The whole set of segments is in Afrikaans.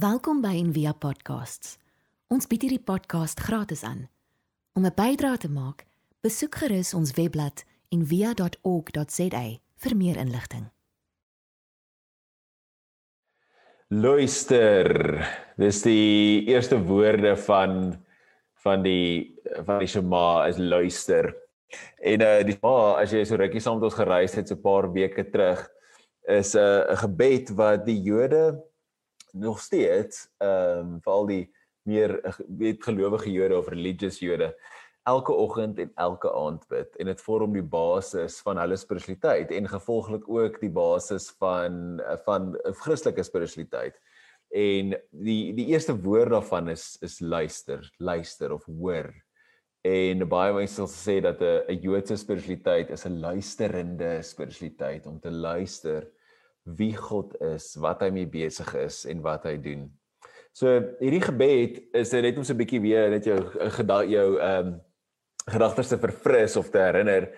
Welkom by Envia Podcasts. Ons bied hierdie podcast gratis aan. Om 'n bydrae te maak, besoek gerus ons webblad en via.org.za vir meer inligting. Luister. Dis die eerste woorde van van die van die Shema is luister. En uh die Shema as jy so rukkie saam met ons gereis het so 'n paar weke terug is 'n uh, gebed wat die Jode nog steeds ehm um, vir al die meer weet gelowige Jode of religious Jode elke oggend en elke aand bid en dit vorm die basis van hulle spiritualiteit en gevolglik ook die basis van van Christelike spiritualiteit. En die die eerste woord daarvan is is luister, luister of hoor. En baie mense sal sê dat 'n 'n Joodse spiritualiteit is 'n luisterende spiritualiteit om te luister wie God is, wat hy mee besig is en wat hy doen. So hierdie gebed is net om so 'n bietjie weer net jou jou ehm um, gedagtes te verfris of te herinner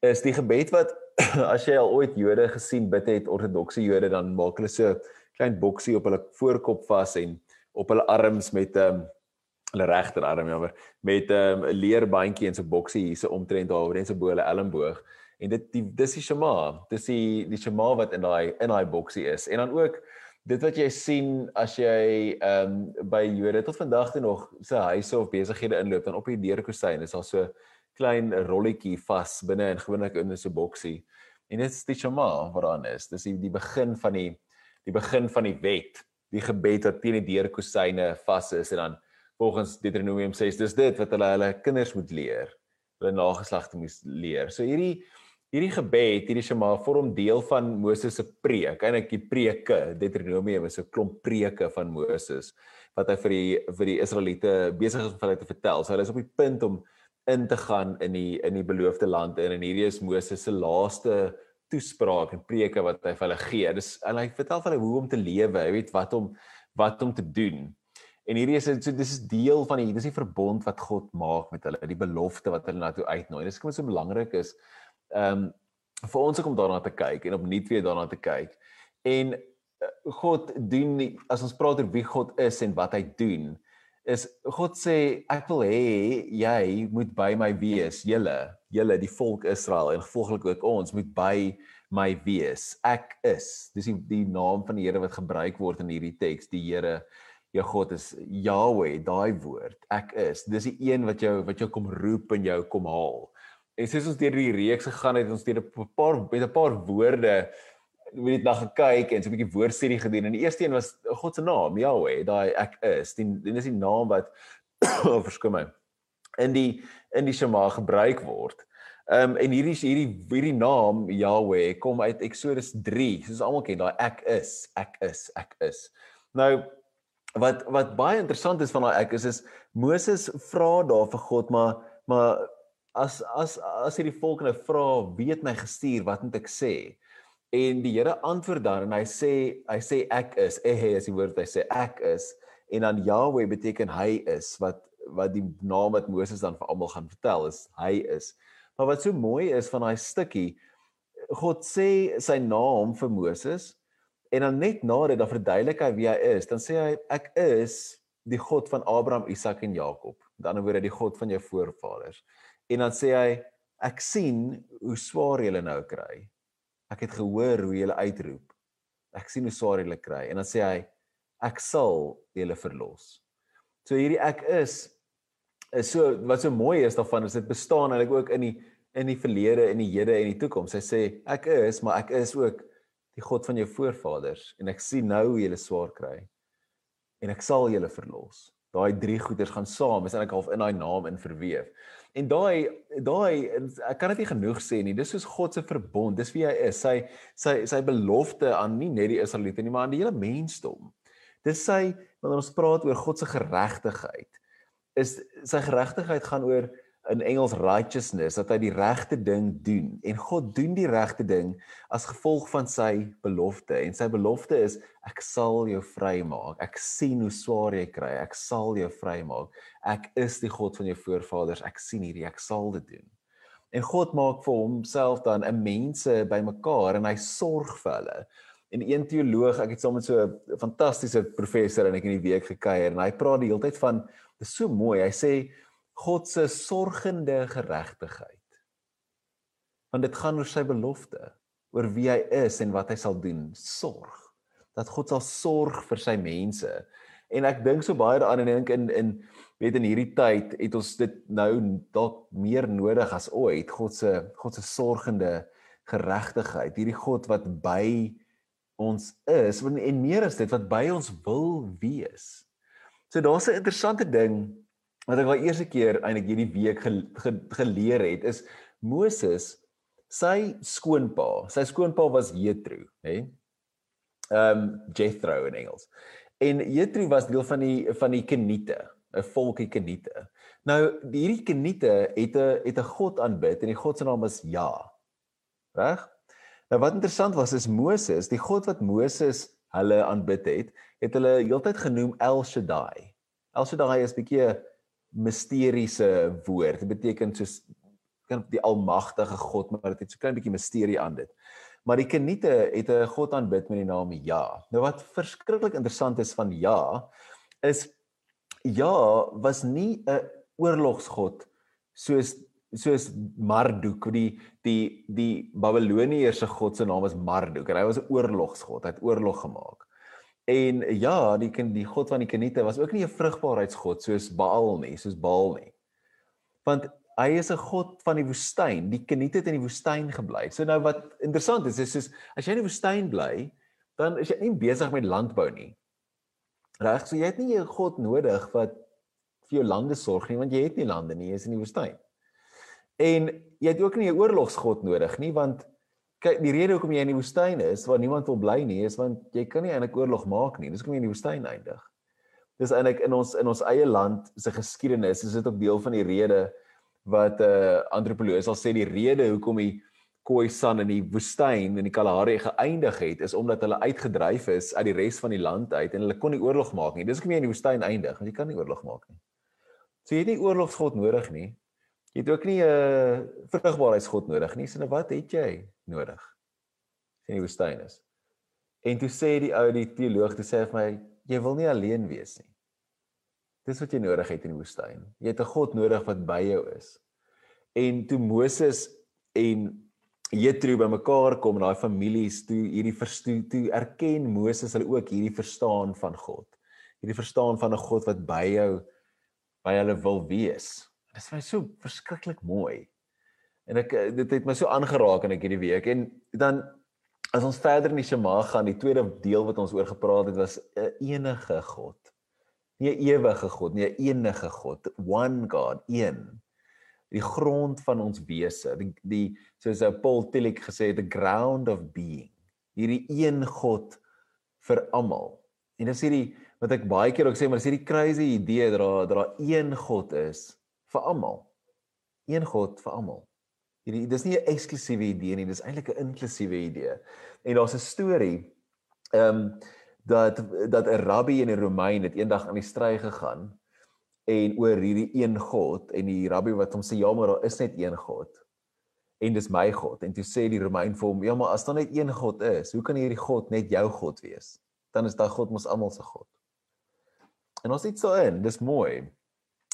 is die gebed wat as jy al ooit Jode gesien bid het ortodokse Jode dan maak hulle so klein boksie op hulle voorkop vas en op hulle arms met 'n um, ehm, hulle regterarm jammer met ehm, 'n um, leerbandjie en so boksie hier so omtrent daar oor en so bo hulle elmboog en dit die dis die shema dis die die shema wat in daai in daai boksie is en dan ook dit wat jy sien as jy ehm um, by Jode tot vandag toe nog se huise of besighede inloop dan op die deurkosyn is daar so klein rolletjie vas binne en gewoonlik in 'n so boksie. En dit is die Shema wat daar is. Dis die, die begin van die die begin van die wet, die gebed wat teen die deurkosyne vas is en dan volgens Deuteronomium 6 dis dit wat hulle hulle kinders moet leer. Hulle nageslagte moet leer. So hierdie Hierdie gebed, hierdie Shema vorm deel van Moses se preek. Eintlik die preke, Deuteronomium is 'n klomp preke van Moses wat hy vir die vir die Israeliete besig is om hulle te vertel. So hulle is op die punt om in te gaan in die in die beloofde land en en hierdie is Moses se laaste toespraak en preke wat hy vir hulle gee. Dis en hy vertel hulle hoe om te lewe, jy weet wat om wat om te doen. En hierdie is so dis is deel van die dis die verbond wat God maak met hulle, die belofte wat hulle na toe uitnooi. Dis kom so belangrik is ehm um, vir ons om daarna te kyk en opnuut weer daarna te kyk. En uh, God doen nie, as ons praat oor wie God is en wat hy doen, is God sê ek wil hê jy moet by my wees, julle, julle die volk Israel en gevolglik ook ons moet by my wees. Ek is. Dis die die naam van die Here wat gebruik word in hierdie teks. Die Here jou God is Yahweh, daai woord. Ek is. Dis die een wat jou wat jou kom roep en jou kom haal. En soos ons deur die reeks gegaan het, ons deur 'n paar met 'n paar woorde weet dit na gekyk en so 'n bietjie woordstudie gedoen. En die eerste een was God se naam, Yahweh, daai ek is. Dit dis die naam wat oh, verskoon my in die in die Shema gebruik word. Ehm um, en hierdie hierdie hierdie naam Yahweh kom uit Eksodus 3. Soos almal ken, daai ek is, ek is, ek is. Nou wat wat baie interessant is van daai ek is is Moses vra daar vir God maar maar as as as hierdie volk nou vra wie het my gestuur? Wat moet ek sê? En die Here antwoord dan en hy sê hy sê ek is. Ehe is die woord hy sê ek is. En dan Yahweh beteken hy is wat wat die naam wat Moses dan vir almal gaan vertel is hy is. Maar wat so mooi is van daai stukkie God sê sy naam vir Moses en dan net na dit dan verduidelik hy wie hy is dan sê hy ek is die God van Abraham, Isak en Jakob. Die ander woorde die God van jou voorvaders. En dan sê hy ek sien hoe swaar julle nou kry. Ek het gehoor hoe julle uitroep. Ek sien hoe swaar julle kry en dan sê hy ek sal julle verlos. So hierdie ek is is so wat so mooi is daarvan is dit bestaan eintlik ook in die in die verlede en die hede en die toekoms. Hy sê ek is, maar ek is ook die God van jou voorvaders en ek sien nou hoe julle swaar kry en ek sal julle verlos. Daai drie goeders gaan saam, is eintlik half in daai naam in verweef. En daai daai ek kan dit nie genoeg sê nie. Dis soos God se verbond. Dis wie hy is. Sy sy sy belofte aan nie net die Israeliete nie, maar aan die hele mensdom. Dis sy wanneer ons praat oor God se geregtigheid. Is sy geregtigheid gaan oor in Engels righteousness dat hy die regte ding doen. En God doen die regte ding as gevolg van sy belofte. En sy belofte is ek sal jou vrymaak. Ek sien hoe swaar jy kry. Ek sal jou vrymaak. Ek is die God van jou voorvaders. Ek sien hierdie. Ek sal dit doen. En God maak vir homself dan 'n mense bymekaar en hy sorg vir hulle. En een teoloog, ek het saam met so 'n fantastiese professor en ek in die week gekuier en hy praat die hele tyd van dis so mooi. Hy sê God se sorgende geregtigheid. Want dit gaan oor sy belofte, oor wie hy is en wat hy sal doen. Sorg. Dat God sal sorg vir sy mense. En ek dink so baie daaraan en dink in in weet in hierdie tyd het ons dit nou dalk meer nodig as ooit. God se God se sorgende geregtigheid. Hierdie God wat by ons is en meer as dit wat by ons wil wees. So daar's 'n interessante ding wat ek al eerste keer eintlik hierdie week ge, ge, geleer het is Moses sy skoonpa, sy skoonpa was Jethro, hè? Ehm um, Jethro in Engels. En Jethro was deel van die van die Keniete, 'n volkie Keniete. Nou hierdie Keniete het 'n het 'n god aanbid en die god se naam is Ja. Reg? Nou wat interessant was is Moses, die god wat Moses hulle aanbid het, het hulle heeltyd genoem El Shaddai. El Shaddai is 'n bietjie misteriese woord. Dit beteken soos kan die almagtige God, maar dit het so klein bietjie misterie aan dit. Maar die Keniete het 'n God aanbid met die naam Ja. Nou wat verskriklik interessant is van Ja is Ja was nie 'n oorlogsgod soos soos Marduk, die die die Babiloniërs se god se naam is Marduk en hy was 'n oorlogsgod, hy het oorlog gemaak. En ja, die kind die god van die Keniete was ook nie 'n vrugbaarheidsgod soos Baal nie, soos Baal nie. Want hy is 'n god van die woestyn. Die Keniete het in die woestyn gebly. So nou wat interessant is, is soos as jy in die woestyn bly, dan is jy nie besig met landbou nie. Reg, so jy het nie 'n god nodig wat vir jou lande sorg nie, want jy het nie lande nie, jy is in die woestyn. En jy het ook nie 'n oorlogsgod nodig nie, want kyk die rede hoekom jy in die woestyn is waar niemand wil bly nie is want jy kan nie eintlik oorlog maak nie. Dis hoekom jy in die woestyn eindig. Dis eintlik in ons in ons eie land se geskiedenis is dit ook deel van die rede wat 'n uh, antropoloog sal sê die rede hoekom die Khoisan in die woestyn in die Kalahari geëindig het is omdat hulle uitgedryf is uit die res van die land uit en hulle kon nie oorlog maak nie. Dis hoekom jy in die woestyn eindig want jy kan nie oorlog maak nie. So jy het nie oorlogsgod nodig nie Jy het ook nie 'n uh, vrugbaarheidsgod nodig nie. Sien wat het jy nodig? Sien die woestyn is. En toe sê die ou die teoloog toe sê vir my, jy wil nie alleen wees nie. Dis wat jy nodig het in die woestyn. Jy het 'n God nodig wat by jou is. En toe Moses en Jethro bymekaar kom en daai families toe hierdie verstoe toe erken Moses hulle ook hierdie verstaan van God. Hierdie verstaan van 'n God wat by jou by hulle wil wees. Dit is my so verskriklik mooi. En ek eh, dit het my so aangeraak in ek hierdie week en dan as ons verder in die Shema gaan, die tweede deel wat ons oor gepraat het was 'n enige God. Nie 'n ewige God, nie 'n enige God, one God, een. Die grond van ons wese, die die soos Paul Tillich gesê het, the ground of being. Hierdie een God vir almal. En dis hierdie wat ek baie keer ook sê, maar dis hierdie crazy idee dat daar dat daar een God is vir almal. Een God vir almal. Hierdie dis nie 'n eksklusiewe idee nie, dis eintlik 'n inklusiewe idee. En daar's 'n storie ehm um, dat dat 'n rabbi in die Romein het eendag aan die stry gegaan en oor hierdie een God en die rabbi wat hom sê ja maar daar is net een God en dis my God en toe sê die Romein vir hom ja maar as daar net een God is hoe kan hierdie God net jou God wees dan is daai God mos almal se God en ons sit so in dis mooi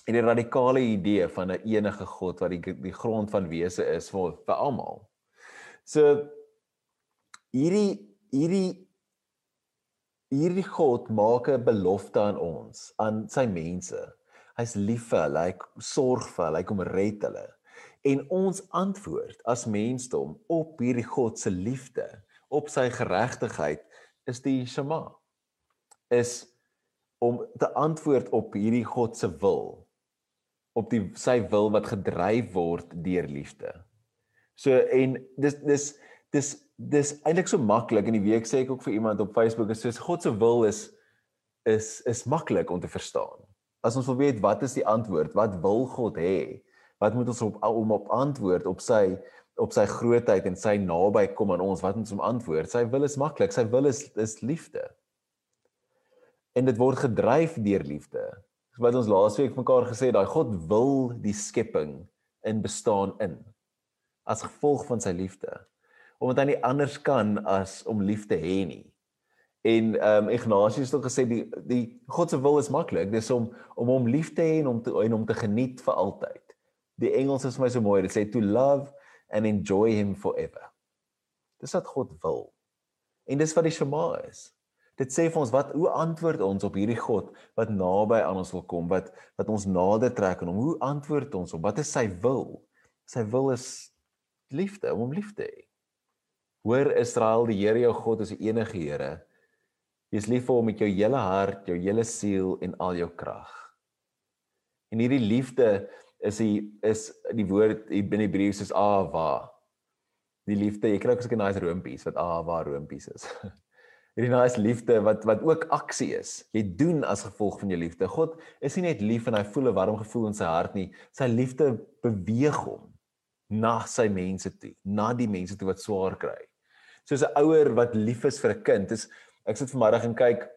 en die radikale idee van 'n enige God wat die die grond van wese is vir vir almal. So hierdie hierdie hierdie God maak 'n belofte aan ons, aan sy mense. Hy's lief vir hulle, hy sorg vir hulle, hy kom red hulle. En ons antwoord as mensdom op hierdie God se liefde, op sy geregtigheid is die Shema. Is om te antwoord op hierdie God se wil op die sy wil wat gedryf word deur liefde. So en dis dis dis dis eintlik so maklik in die week sê ek ook vir iemand op Facebook is soos God se wil is is is maklik om te verstaan. As ons wil weet wat is die antwoord? Wat wil God hê? Wat moet ons op om op antwoord op sy op sy grootheid en sy naby kom aan ons? Wat moet ons om antwoord? Sy wil is maklik. Sy wil is is liefde. En dit word gedryf deur liefde wat ons laasweek mekaar gesê daai God wil die skepping in bestaan in as gevolg van sy liefde. omdat hy nie anders kan as om lief te hê nie. En ehm um, Ignatius het ook gesê die die God se wil is maklik. Dis om om hom lief te hê en om te en om te geniet vir altyd. Die Engels is vir my so mooi. Dit sê to love and enjoy him forever. Dis wat God wil. En dis wat die Shema is. Dit sê vir ons wat hoe antwoord ons op hierdie God wat naby aan ons wil kom, wat wat ons nader trek aan hom. Hoe antwoord ons op wat is sy wil? Sy wil is liefde, om hom lief te hê. Hoor Israel, die Here jou God is die enige Here. Jy's lief vir hom met jou hele hart, jou hele siel en al jou krag. En hierdie liefde is die is die woord in Hebreëus is ava. Die liefde, jy kry ook so 'n nice roompies wat ava roompies is. hierdie nice liefde wat wat ook aksie is. Jy doen as gevolg van jou liefde. God is nie net lief en hy voel 'n warm gevoel in sy hart nie. Sy liefde beweeg hom na sy mense toe, na die mense toe wat swaar kry. Soos 'n ouer wat lief is vir 'n kind, is ek sit vanmiddag en kyk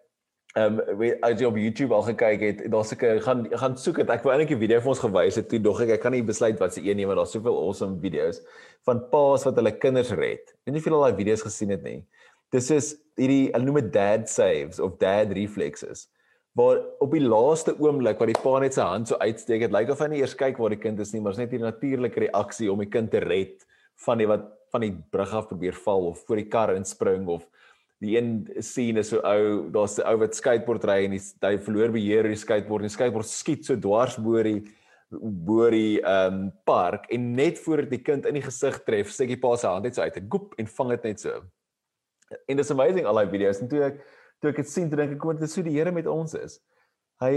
ehm um, as jy op YouTube al gekyk het, daar's ek gaan gaan soek het. Ek wou eintlik 'n video vir ons gewys het toe dog ek ek kan nie besluit wat se een nie, maar daar's soveel awesome video's van paas wat hulle kinders red. Ek weet nie of julle al daai video's gesien het nie. Dis is hierdie hulle noem dit dad saves of dad reflexes waar op die laaste oomblik waar die pa net sy hand so uitsteek het lyk of hy nie eers kyk waar die kind is nie maar is net 'n natuurlike reaksie om die kind te red van die wat van die brug af probeer val of voor die kar inspring of die een sien is so ou daar's 'n ou wat skateboard ry en hy verloor beheer oor die skateboard en die skateboard skiet so dwars bo die bo die ehm um, park en net voor dit die kind in die gesig tref steek die pa se hand net so uit en goep en vang dit net so En dis amazing al daai video's en toe ek toe ek dit sien, dink ek kom dit so die Here met ons is. Hy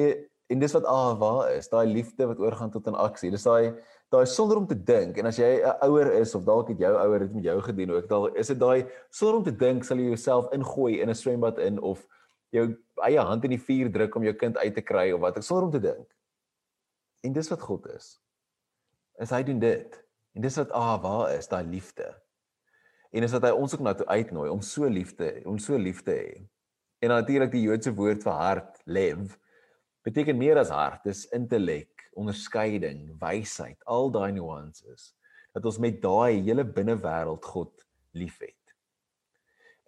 en dis wat ah waar is, daai liefde wat oorgaan tot 'n aksie. Dis daai daai sonder om te dink en as jy 'n ouer is of dalk het jou ouer dit met jou gedoen ook, dan is dit daai sonder om te dink sal jy jouself ingooi in 'n swembad in of jou eie hand in die vuur druk om jou kind uit te kry of wat ek sonder om te dink. En dis wat God is. Is hy doen dit. En dis wat ah waar is, daai liefde en is dat hy ons ook na toe uitnooi om so liefde om so liefde hê. En natuurlik die Joodse woord vir hart, lev, beteken meer as hart, dis intellek, onderskeiding, wysheid, al daai nuances dat ons met daai hele binnewêreld God liefhet.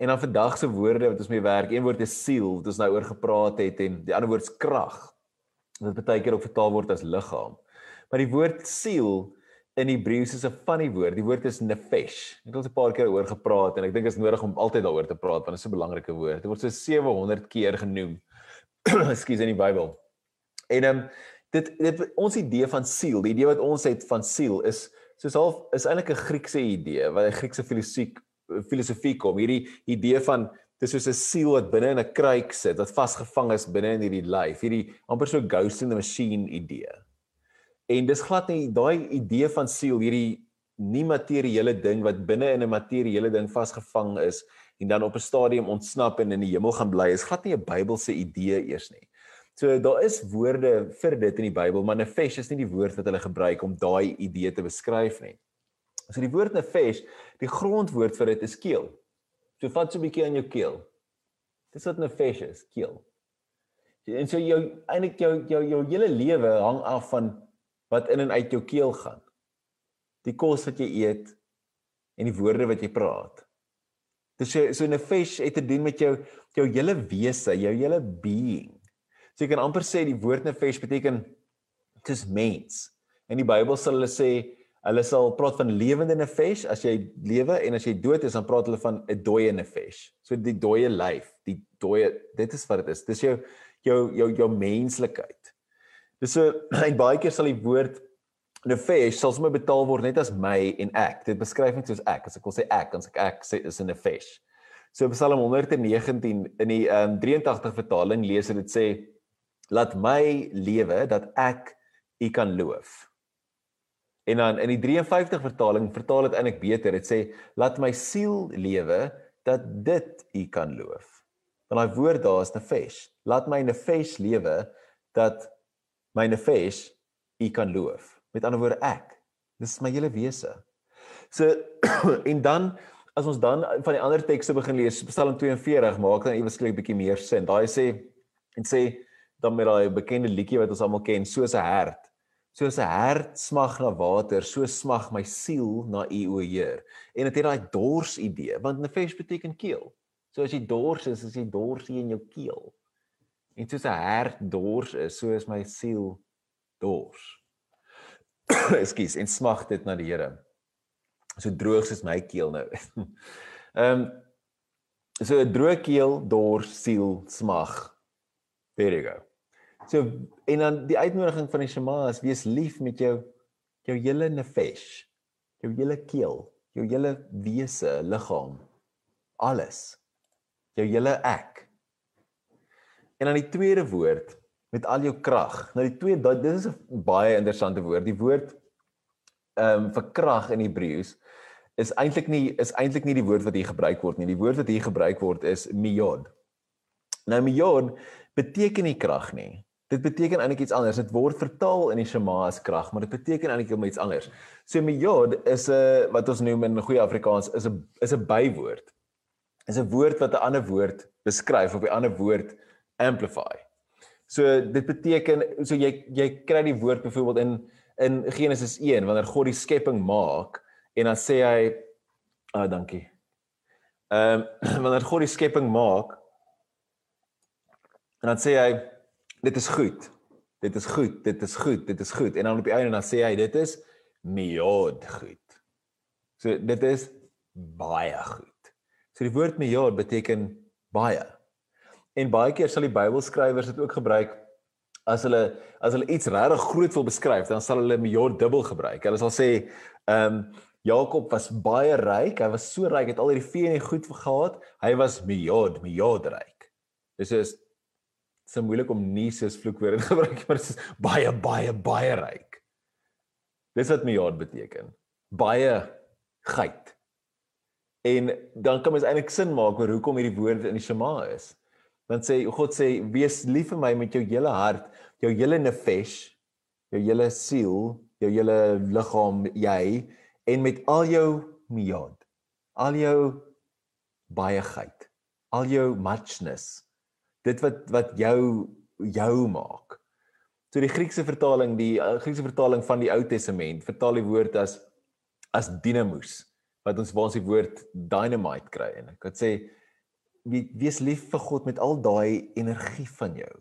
En dan vandag se woorde wat ons mee werk, een woord is siel, wat ons nou oor gepraat het en die ander woord is krag. Wat baie keer ook vertaal word as liggaam. Maar die woord siel in Hebreëus is 'n funny woord. Die woord is nefesh. Ek het al 'n paar keer oor gepraat en ek dink dit is nodig om altyd daaroor te praat want dit is 'n belangrike woord. Dit word so 700 keer genoem. Ekskuus in die Bybel. En ehm um, dit dit ons idee van siel, die idee wat ons het van siel is soos half is eintlik 'n Griekse idee, wat 'n Griekse filosofie filosofie kom. Hierdie idee van dis soos 'n siel wat binne in 'n kruik sit, wat vasgevang is binne in hierdie lyf. Hierdie amper so ghost in the machine idee. En dis glad nie daai idee van siel, hierdie nie materiële ding wat binne in 'n materiële ding vasgevang is en dan op 'n stadium ontsnap en in die hemel gaan bly, is glad nie 'n Bybelse idee eers nie. So daar is woorde vir dit in die Bybel, maar nefesh is nie die woord wat hulle gebruik om daai idee te beskryf nie. So die woord nefesh, die grondwoord vir dit is keel. So vat so 'n bietjie aan jou keel. Dis wat nefesh is, keel. En so jou eintlik jou jou jou hele lewe hang af van wat in en uit jou keel gaan. Die kos wat jy eet en die woorde wat jy praat. Dis so so 'n fish het te doen met jou jou hele wese, jou hele being. So jy kan amper sê die woord 'n fish beteken dis mens. In die Bybel sal hulle sê hulle sal praat van lewende 'n fish as jy lewe en as jy dood is dan praat hulle van 'n dooie 'n fish. So die dooie lyf, die dooie dit is wat dit is. Dis jou jou jou jou menslikheid. Dis so en baie keer sal die woord nefesh sal sommer betaal word net as my en ek. Dit beskryf net soos ek. As ek wil sê ek, dan sê ek ek sê is 'n nefesh. So Psalm 119 in die um, 83 vertaling lees dit sê laat my lewe dat ek u kan loof. En dan in die 53 vertaling vertaal dit eintlik beter. Dit sê laat my siel lewe dat dit u kan loof. Want daai woord daar is nefesh. Laat my nefesh lewe dat my nefesh u kan loof. Met ander woorde ek. Dis my hele wese. So en dan as ons dan van die ander tekste begin lees, Psalm 42 maak dan iewers klein bietjie meer sin. Daai sê en sê dan met daai bekende liedjie wat ons almal ken, soos 'n hert Soos 'n hert smag na water, so smag my siel na U o Heer. En dit het daai dors idee, want nefesh beteken keel. So as jy dors is, is jy dors in jou keel. En soos 'n hert dors is, so is my siel dors. Ekskuus, en smag dit na die Here. So droog soos my keel nou. Ehm um, so 'n droë keel, dors, siel, smag. There you go. So en dan die uitnodiging van die Shema is wees lief met jou jou hele nefesh, jou hele keel, jou hele wese, liggaam, alles. Jou hele ek. En dan die tweede woord met al jou krag. Nou die twee dit is 'n baie interessante woord. Die woord ehm um, vir krag in Hebreëus is eintlik nie is eintlik nie die woord wat hier gebruik word nie. Die woord wat hier gebruik word is miyod. Nou miyod beteken nie krag nie. Dit beteken eintlik iets anders. Dit word vertaal in die Shema as krag, maar dit beteken eintlik iets anders. So miyod is 'n wat ons noem in goeie Afrikaans is 'n is 'n bywoord. Is 'n woord wat 'n ander woord beskryf of 'n ander woord amplify. So dit beteken so jy jy kry die woord byvoorbeeld in in Genesis 1 wanneer God die skepping maak en dan sê hy ah oh, dankie. Ehm um, wanneer God die skepping maak en dan sê hy dit is goed. Dit is goed, dit is goed, dit is goed. En dan op die einde dan sê hy dit is miod goed. So dit is baie goed. So die woord miod beteken baie. En baie keer sal die Bybelskrywers dit ook gebruik as hulle as hulle iets regtig groot wil beskryf, dan sal hulle miod dubbel gebruik. Hulle sal sê ehm um, Jakob was baie ryk. Hy was so ryk, het al hierdie vee en die goed gehad. Hy was miod, miod ryk. Dis is se moeilik om nie soos vloekwoorde te gebruik maar dit is baie baie baie ryk. Dis wat miljard beteken. Baie geit. En dan kan mens eintlik sin maak oor hoekom hierdie woord in die Shema is. Want sê God sê wees lief vir my met jou hele hart, jou hele nefesh, jou hele siel, jou hele liggaam, jy en met al jou miljard. Al jou baie geit. Al jou muchness dit wat wat jou jou maak. So die Griekse vertaling, die uh, Griekse vertaling van die Ou Testament vertaal die woord as as dynamos wat ons waar ons die woord dynamite kry en ek het sê wees lief vir God met al daai energie van jou.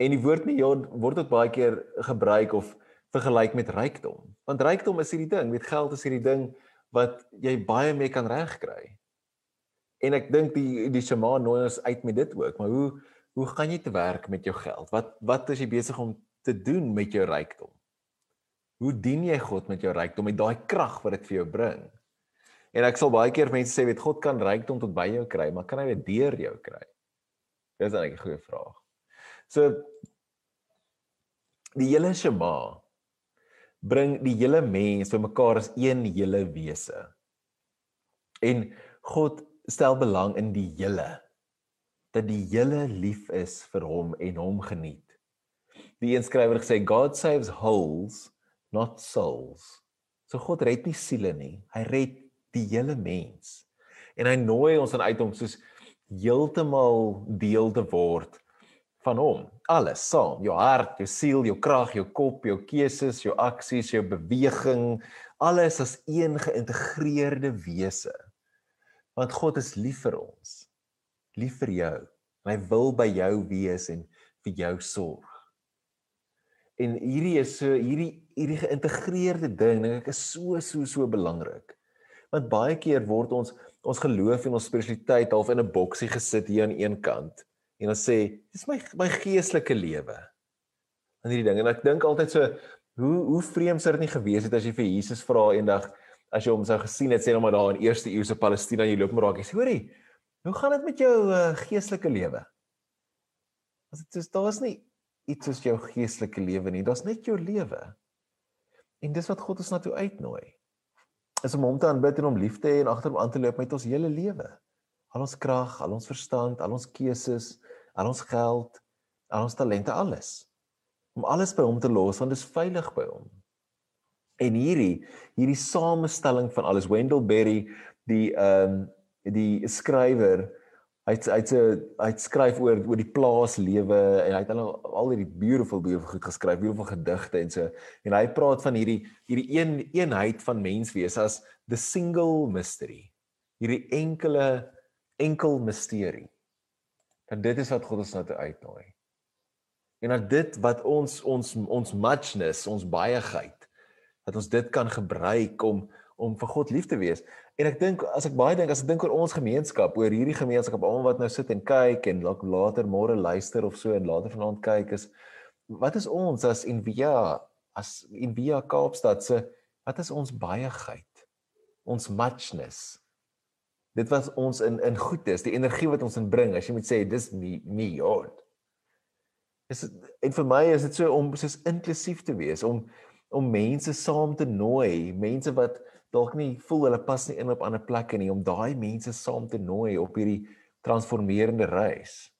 En die woord ja word ook baie keer gebruik of vergelyk met rykdom. Want rykdom is hierdie ding, met geld is hierdie ding wat jy baie mee kan regkry. En ek dink die die Shema nooi ons uit met dit ook, maar hoe hoe gaan jy te werk met jou geld? Wat wat is jy besig om te doen met jou rykdom? Hoe dien jy God met jou rykdom met daai krag wat dit vir jou bring? En ek sal baie keer mense sê weet God kan rykdom tot by jou kry, maar kan hy dit deur jou kry? Dis 'n goeie vraag. So die hele Shema bring die hele mens bymekaar as een hele wese. En God stel belang in die hele dat die hele lief is vir hom en hom geniet. Die een skrywer gesê God saves wholes not souls. So God red nie siele nie, hy red die hele mens. En hy nooi ons aan uit om soos heeltemal deel te word van hom. Alles saam, jou hart, jou siel, jou krag, jou kop, jou keuses, jou aksies, jou beweging, alles as een geïntegreerde wese want God is lief vir ons. Lief vir jou. Hy wil by jou wees en vir jou sorg. En hierdie is so hierdie hierdie geïntegreerde ding dink ek is so so so belangrik. Want baie keer word ons ons geloof en ons spiritualiteit half in 'n boksie gesit hier aan een kant en ons sê dis my my geestelike lewe. En hierdie ding en ek dink altyd so hoe hoe vreemd sou dit nie gewees het as jy vir Jesus vra eendag as jy hom sou gesien het sê nou maar daar in eerste eeuse Palestina jy loop maar raak jy sê hoorie hoe gaan dit met jou uh, geestelike lewe? As dit is daar's nie iets soos jou geestelike lewe nie daar's net jou lewe. En dis wat God ons na toe uitnooi is om hom te aanbid en hom lief te hê en agter hom aan te loop met ons hele lewe. Al ons krag al ons verstand al ons keuses al ons geld al ons talente alles. Om alles by hom te los want dit is veilig by hom. En hierdie hierdie samestelling van alles Wendell Berry die ehm um, die skrywer hy het, hy het, hy het skryf oor oor die plaaslewe en hy het al al hierdie beautiful beautiful goed geskryf, beautiful gedigte en so en hy praat van hierdie hierdie een eenheid van menswees as the single mystery. Hierdie enkele enkel misterie. Dat dit is wat God ons na toe uitnooi. En dat dit wat ons ons ons muchness, ons baieheid, dat ons dit kan gebruik om om vir God lief te wees. En ek dink as ek baie dink as ek dink oor ons gemeenskap, oor hierdie gemeenskap, almal wat nou sit en kyk en later môre luister of so en later vanaand kyk is wat is ons as Envia as Envia Kaapstad se wat is ons baieheid? Ons muchness. Dit wat ons in in goed is, die energie wat ons inbring, as jy moet sê dis me me God. Is en vir my is dit so om soos inklusief te wees, om om mense saam te nooi, mense wat dalk nie voel hulle pas nie in op ander plekke nie om daai mense saam te nooi op hierdie transformerende reis.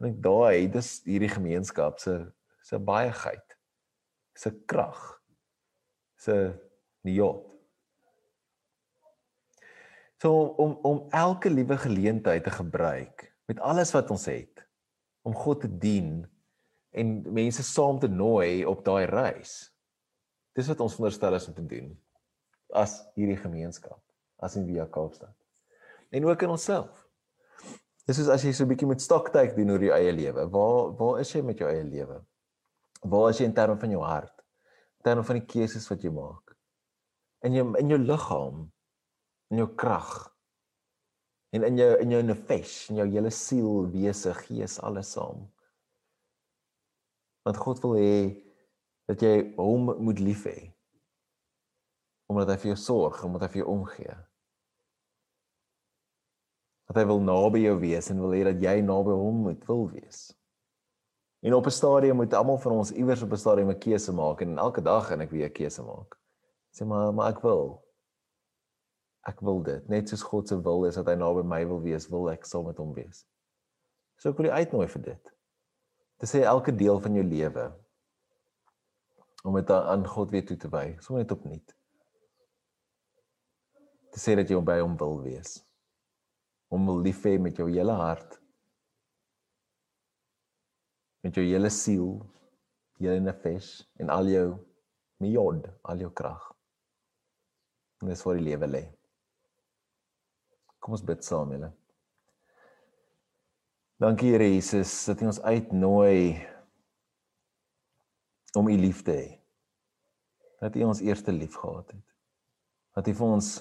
En ek daai dis hierdie gemeenskap se se baieheid. se krag. se niot. So om om elke liewe geleentheid te gebruik met alles wat ons het om God te dien en mense saam te nooi op daai reis. Dis wat ons veronderstel is om te doen as hierdie gemeenskap, as in Via Kaapstad. En ook in onsself. Dis soos as jy so 'n bietjie met stoktyk doen oor jou eie lewe. Waar waar is jy met jou eie lewe? Waar is jy in terme van jou hart? In terme van die keuses wat jy maak? In jou in jou liggaam, in jou krag. En in jou in jou nefesh, in jou hele siel, wese, gees, alles saam. Want God wil hê dat jy hom moet lief hê omdat hy vir jou sorg, omdat hy vir jou omgee. Dat hy wil naby jou wees en wil hê dat jy naby hom moet wil wees. En op 'n stadium moet almal van ons iewers op 'n stadium 'n keuse maak en elke dag en ek weer 'n keuse maak. Sê maar maar ek wil. Ek wil dit. Net soos God se wil is dat hy naby my wil wees, wil ek saam met hom wees. So ek wil jou uitnooi vir dit. Dit sê elke deel van jou lewe om dit aan God weer toe te wy, sommer net opnuut te sê dat jy by hom wil wees. Hom wil lief hê met jou hele hart. Met jou hele siel, jou nefesh en al jou miod, al jou krag. En dis vir die lewe lê. Kom ons bid saam, julle. Dankie Here Jesus dat U ons uitnooi om U lief te hê. Dat U ons eerste lief gehad het. Dat U vir ons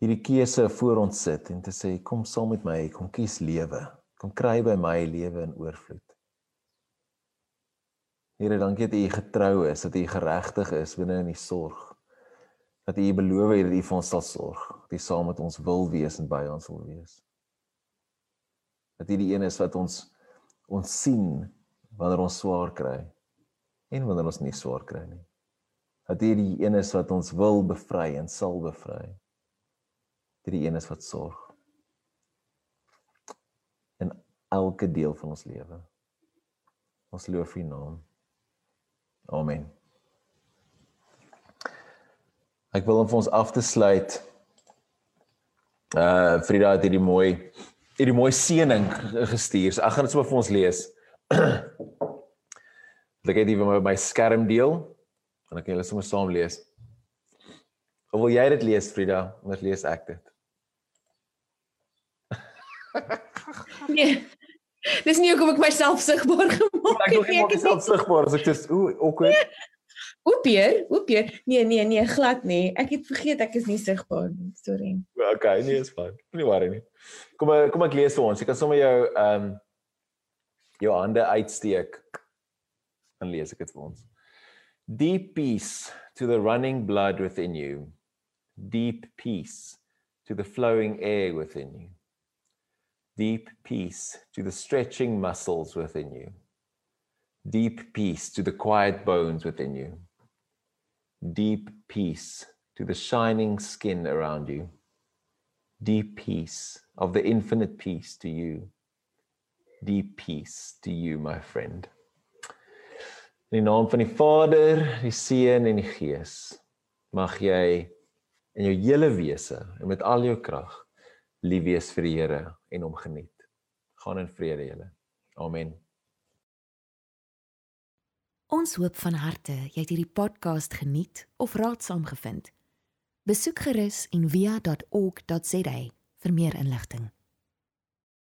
hierdie keuse voor ons sit en te sê kom saam met my, kom kies lewe. Kom kry by my lewe in oorvloed. Here, dankie dat U getrou is, dat U geregtig is binne in die sorg. Dat U beloof het dat U vir ons sal sorg, dat U saam met ons wil wees en by ons wil wees. Dat U die een is wat ons ons sien wanneer ons swaar kry en wanneer ons nie swaar kry nie. Dat U die een is wat ons wil bevry en sal bevry dit die een is wat sorg in elke deel van ons lewe. Ons loof U naam. Amen. Ek wil vir ons af te sluit. Uh Frida het hierdie mooi hierdie mooi seëning gestuur. So ek gaan dit sommer vir ons lees. Ek het dit vir my skerm deel en ek kan julle sommer saam lees. Of wil jy dit lees Frida? Anders lees ek dit. Nee. Dis nie hoekom ek myself sigbaar gemaak het nie. Ek is self sigbaar as ek dis ooh, awkward. Nee. Oepier, oepier. Nee, nee, nee, glad nie. Ek het vergeet ek is nie sigbaar nie. Sorry. Okay, nee, is fyn. Moenie worry nie. Kom kom ek lees vir ons. Jy kan sommer jou ehm um, jou hande uitsteek. Dan lees ek dit vir ons. Deep peace to the running blood within you. Deep peace to the flowing air within you. Deep peace to the stretching muscles within you, deep peace to the quiet bones within you, deep peace to the shining skin around you, deep peace of the infinite peace to you, deep peace to you, my friend. In naam van die Vader, die Seun en die Gees, mag jy in jou hele wese en met al jou krag lief wees vir die Here en hom geniet. Gaan in vrede julle. Amen. Ons hoop van harte jy het hierdie podcast geniet of raadsaam gevind. Besoek gerus en via.ok.za vir meer inligting.